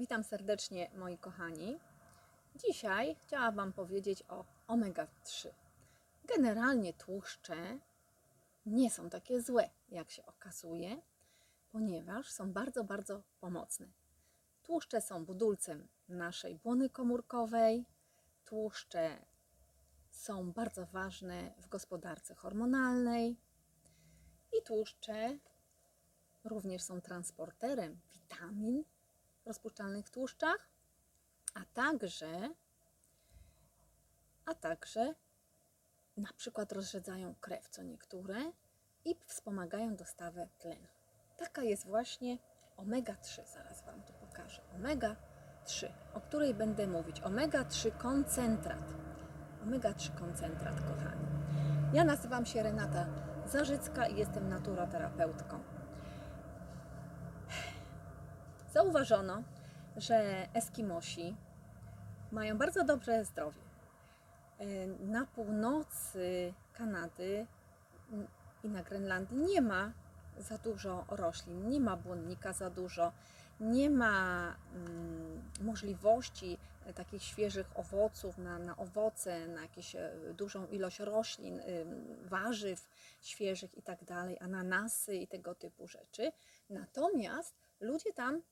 Witam serdecznie moi kochani. Dzisiaj chciałam Wam powiedzieć o omega-3. Generalnie tłuszcze nie są takie złe, jak się okazuje, ponieważ są bardzo, bardzo pomocne. Tłuszcze są budulcem naszej błony komórkowej. Tłuszcze są bardzo ważne w gospodarce hormonalnej. I tłuszcze również są transporterem witamin rozpuszczalnych tłuszczach, a także, a także na przykład rozrzedzają krew, co niektóre, i wspomagają dostawę tlenu. Taka jest właśnie omega-3, zaraz Wam to pokażę. Omega-3, o której będę mówić. Omega-3 koncentrat. Omega-3 koncentrat, kochani. Ja nazywam się Renata Zarzycka i jestem naturoterapeutką. Zauważono, że Eskimosi mają bardzo dobre zdrowie. E, Na północy Kanady i na Grenlandii nie ma za dużo roślin, nie ma błonnika za dużo, nie ma mm, możliwości takich świeżych owoców na, na owoce, na jakąś e, dużą ilość roślin, ym, warzyw świeżych i tak dalej, ananasy i tego typu rzeczy. Natomiast ludzie tam y,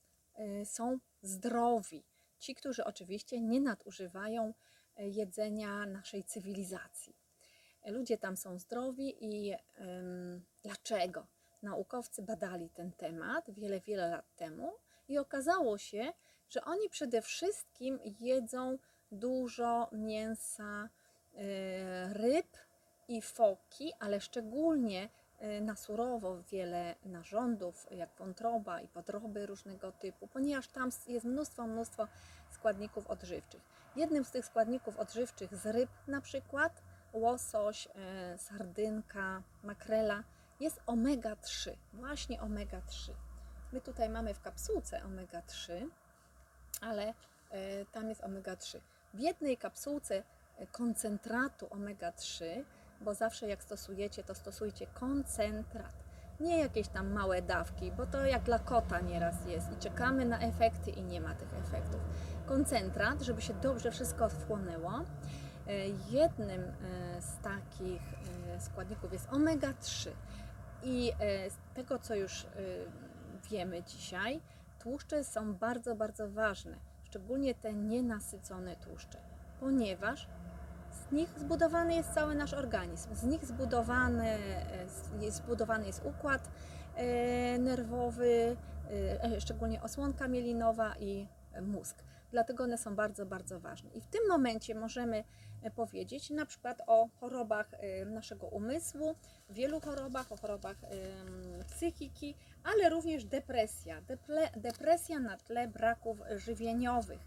są zdrowi. Ci, którzy oczywiście nie nadużywają y, jedzenia naszej cywilizacji. Ludzie tam są zdrowi i dlaczego? Naukowcy badali ten temat wiele, wiele lat temu i okazało się, że oni przede wszystkim jedzą dużo mięsa, y, ryb i foki, ale szczególnie y, na surowo wiele narządów, jak wątroba i podroby różnego typu, ponieważ tam jest mnóstwo, mnóstwo składników odżywczych. Jednym z tych składników odżywczych z ryb na przykład łosoś, y, sardynka, makrela jest omega-3, właśnie omega-3. My tutaj mamy w kapsułce omega-3, ale y, tam jest omega-3. W jednej kapsułce y, koncentratu omega-3, bo zawsze jak stosujecie, to stosujcie koncentrat. Nie jakieś tam małe dawki, bo to jak dla kota nieraz jest i czekamy na efekty i nie ma tych efektów. Koncentrat, żeby się dobrze wszystko wchłonęło. E, Jednym e, z takich e, składników jest omega-3. I z tego, co już wiemy dzisiaj, tłuszcze są bardzo, bardzo ważne, szczególnie te nienasycone tłuszcze, ponieważ z nich zbudowany jest cały nasz organizm. Z nich zbudowany e, jest, zbudowany jest układ e, nerwowy, e, szczególnie osłonka mielinowa i mózg. Dlatego one są bardzo, bardzo ważne. I w tym momencie możemy powiedzieć na przykład o chorobach naszego umysłu, wielu chorobach, o chorobach psychiki, ale również depresja. Depresja na tle braków żywieniowych.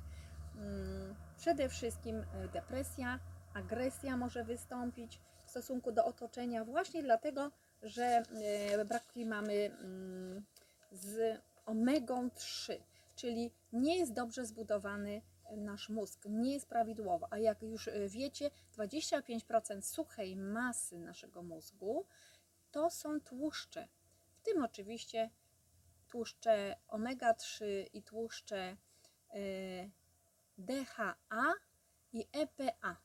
Mm, Przede wszystkim depresja, agresja może wystąpić w stosunku do otoczenia, właśnie dlatego, że e, braki mamy mm, z omegą 3, czyli nie jest dobrze zbudowany nasz mózg, nie jest prawidłowo. A jak już e, wiecie, 25% suchej masy naszego mózgu to są tłuszcze. W tym oczywiście tłuszcze omega-3 i tłuszcze e, DHA i EPA.